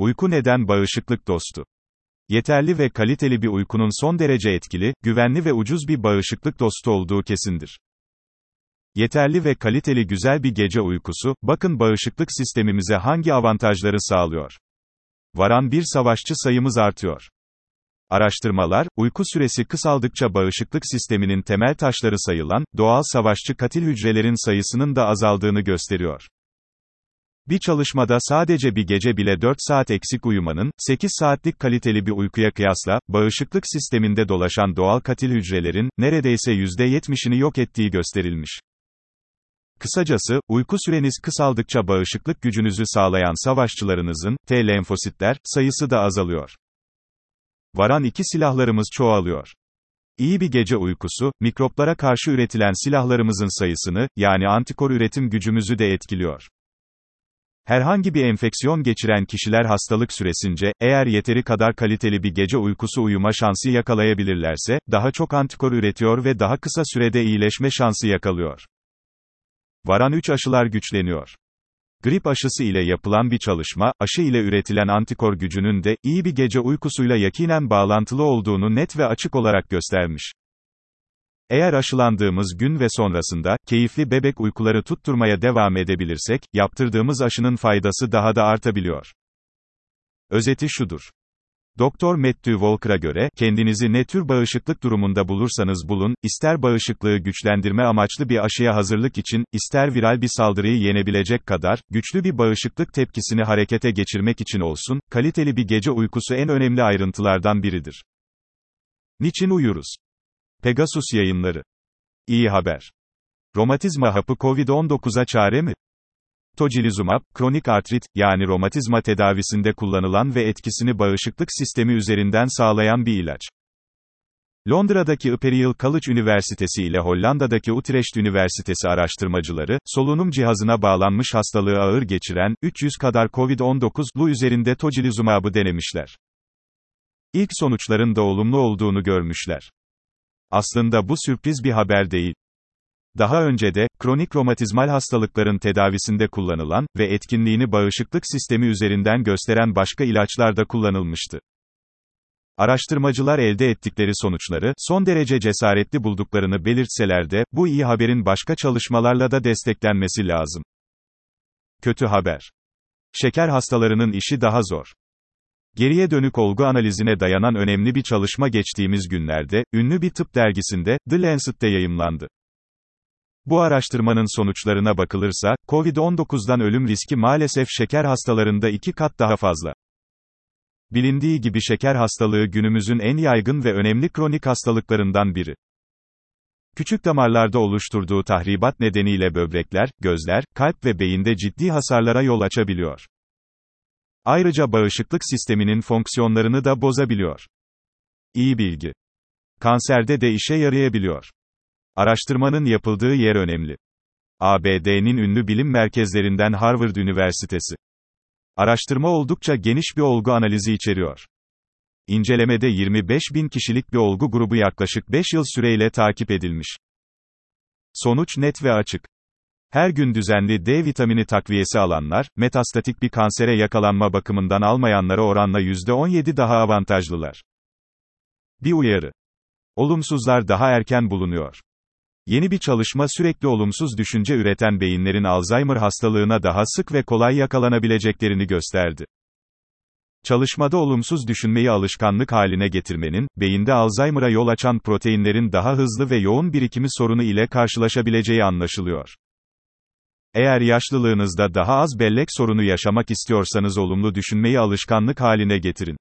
Uyku neden bağışıklık dostu? Yeterli ve kaliteli bir uykunun son derece etkili, güvenli ve ucuz bir bağışıklık dostu olduğu kesindir. Yeterli ve kaliteli güzel bir gece uykusu, bakın bağışıklık sistemimize hangi avantajları sağlıyor. Varan bir savaşçı sayımız artıyor. Araştırmalar, uyku süresi kısaldıkça bağışıklık sisteminin temel taşları sayılan, doğal savaşçı katil hücrelerin sayısının da azaldığını gösteriyor. Bir çalışmada sadece bir gece bile 4 saat eksik uyumanın, 8 saatlik kaliteli bir uykuya kıyasla, bağışıklık sisteminde dolaşan doğal katil hücrelerin, neredeyse %70'ini yok ettiği gösterilmiş. Kısacası, uyku süreniz kısaldıkça bağışıklık gücünüzü sağlayan savaşçılarınızın, T lenfositler, sayısı da azalıyor. Varan iki silahlarımız çoğalıyor. İyi bir gece uykusu, mikroplara karşı üretilen silahlarımızın sayısını, yani antikor üretim gücümüzü de etkiliyor. Herhangi bir enfeksiyon geçiren kişiler hastalık süresince, eğer yeteri kadar kaliteli bir gece uykusu uyuma şansı yakalayabilirlerse, daha çok antikor üretiyor ve daha kısa sürede iyileşme şansı yakalıyor. Varan 3 aşılar güçleniyor. Grip aşısı ile yapılan bir çalışma, aşı ile üretilen antikor gücünün de, iyi bir gece uykusuyla yakinen bağlantılı olduğunu net ve açık olarak göstermiş. Eğer aşılandığımız gün ve sonrasında, keyifli bebek uykuları tutturmaya devam edebilirsek, yaptırdığımız aşının faydası daha da artabiliyor. Özeti şudur. Doktor Matthew Walker'a göre, kendinizi ne tür bağışıklık durumunda bulursanız bulun, ister bağışıklığı güçlendirme amaçlı bir aşıya hazırlık için, ister viral bir saldırıyı yenebilecek kadar, güçlü bir bağışıklık tepkisini harekete geçirmek için olsun, kaliteli bir gece uykusu en önemli ayrıntılardan biridir. Niçin uyuruz? Pegasus yayınları. İyi haber. Romatizma hapı COVID-19'a çare mi? Tocilizumab, kronik artrit, yani romatizma tedavisinde kullanılan ve etkisini bağışıklık sistemi üzerinden sağlayan bir ilaç. Londra'daki Imperial College Üniversitesi ile Hollanda'daki Utrecht Üniversitesi araştırmacıları, solunum cihazına bağlanmış hastalığı ağır geçiren, 300 kadar COVID-19'lu üzerinde tocilizumabı denemişler. İlk sonuçların da olumlu olduğunu görmüşler. Aslında bu sürpriz bir haber değil. Daha önce de, kronik romatizmal hastalıkların tedavisinde kullanılan ve etkinliğini bağışıklık sistemi üzerinden gösteren başka ilaçlar da kullanılmıştı. Araştırmacılar elde ettikleri sonuçları, son derece cesaretli bulduklarını belirtseler de, bu iyi haberin başka çalışmalarla da desteklenmesi lazım. Kötü haber. Şeker hastalarının işi daha zor. Geriye dönük olgu analizine dayanan önemli bir çalışma geçtiğimiz günlerde, ünlü bir tıp dergisinde, The Lancet'te yayımlandı. Bu araştırmanın sonuçlarına bakılırsa, COVID-19'dan ölüm riski maalesef şeker hastalarında iki kat daha fazla. Bilindiği gibi şeker hastalığı günümüzün en yaygın ve önemli kronik hastalıklarından biri. Küçük damarlarda oluşturduğu tahribat nedeniyle böbrekler, gözler, kalp ve beyinde ciddi hasarlara yol açabiliyor. Ayrıca bağışıklık sisteminin fonksiyonlarını da bozabiliyor. İyi bilgi. Kanserde de işe yarayabiliyor. Araştırmanın yapıldığı yer önemli. ABD'nin ünlü bilim merkezlerinden Harvard Üniversitesi. Araştırma oldukça geniş bir olgu analizi içeriyor. İncelemede 25 bin kişilik bir olgu grubu yaklaşık 5 yıl süreyle takip edilmiş. Sonuç net ve açık. Her gün düzenli D vitamini takviyesi alanlar, metastatik bir kansere yakalanma bakımından almayanlara oranla %17 daha avantajlılar. Bir uyarı. Olumsuzlar daha erken bulunuyor. Yeni bir çalışma sürekli olumsuz düşünce üreten beyinlerin Alzheimer hastalığına daha sık ve kolay yakalanabileceklerini gösterdi. Çalışmada olumsuz düşünmeyi alışkanlık haline getirmenin, beyinde Alzheimer'a yol açan proteinlerin daha hızlı ve yoğun birikimi sorunu ile karşılaşabileceği anlaşılıyor. Eğer yaşlılığınızda daha az bellek sorunu yaşamak istiyorsanız olumlu düşünmeyi alışkanlık haline getirin.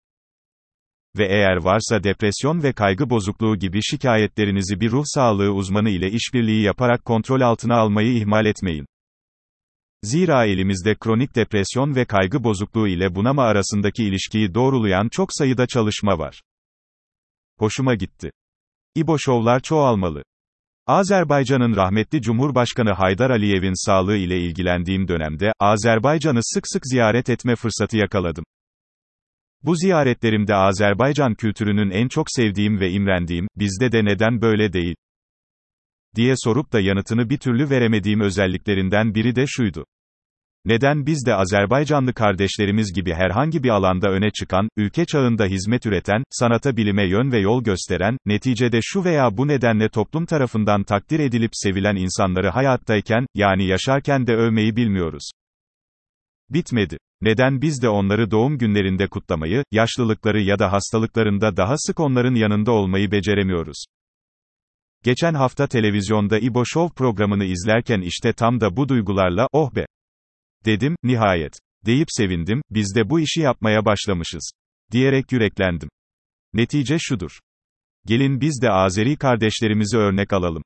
Ve eğer varsa depresyon ve kaygı bozukluğu gibi şikayetlerinizi bir ruh sağlığı uzmanı ile işbirliği yaparak kontrol altına almayı ihmal etmeyin. Zira elimizde kronik depresyon ve kaygı bozukluğu ile bunama arasındaki ilişkiyi doğrulayan çok sayıda çalışma var. Hoşuma gitti. İbo şovlar çoğalmalı. Azerbaycan'ın rahmetli Cumhurbaşkanı Haydar Aliyev'in sağlığı ile ilgilendiğim dönemde, Azerbaycan'ı sık sık ziyaret etme fırsatı yakaladım. Bu ziyaretlerimde Azerbaycan kültürünün en çok sevdiğim ve imrendiğim, bizde de neden böyle değil? diye sorup da yanıtını bir türlü veremediğim özelliklerinden biri de şuydu. Neden biz de Azerbaycanlı kardeşlerimiz gibi herhangi bir alanda öne çıkan, ülke çağında hizmet üreten, sanata bilime yön ve yol gösteren, neticede şu veya bu nedenle toplum tarafından takdir edilip sevilen insanları hayattayken, yani yaşarken de övmeyi bilmiyoruz? Bitmedi. Neden biz de onları doğum günlerinde kutlamayı, yaşlılıkları ya da hastalıklarında daha sık onların yanında olmayı beceremiyoruz? Geçen hafta televizyonda İbo Show programını izlerken işte tam da bu duygularla, oh be! Dedim, nihayet. Deyip sevindim, biz de bu işi yapmaya başlamışız. Diyerek yüreklendim. Netice şudur. Gelin biz de Azeri kardeşlerimizi örnek alalım.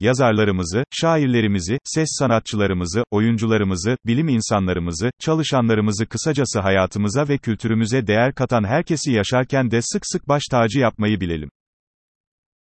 Yazarlarımızı, şairlerimizi, ses sanatçılarımızı, oyuncularımızı, bilim insanlarımızı, çalışanlarımızı kısacası hayatımıza ve kültürümüze değer katan herkesi yaşarken de sık sık baş tacı yapmayı bilelim.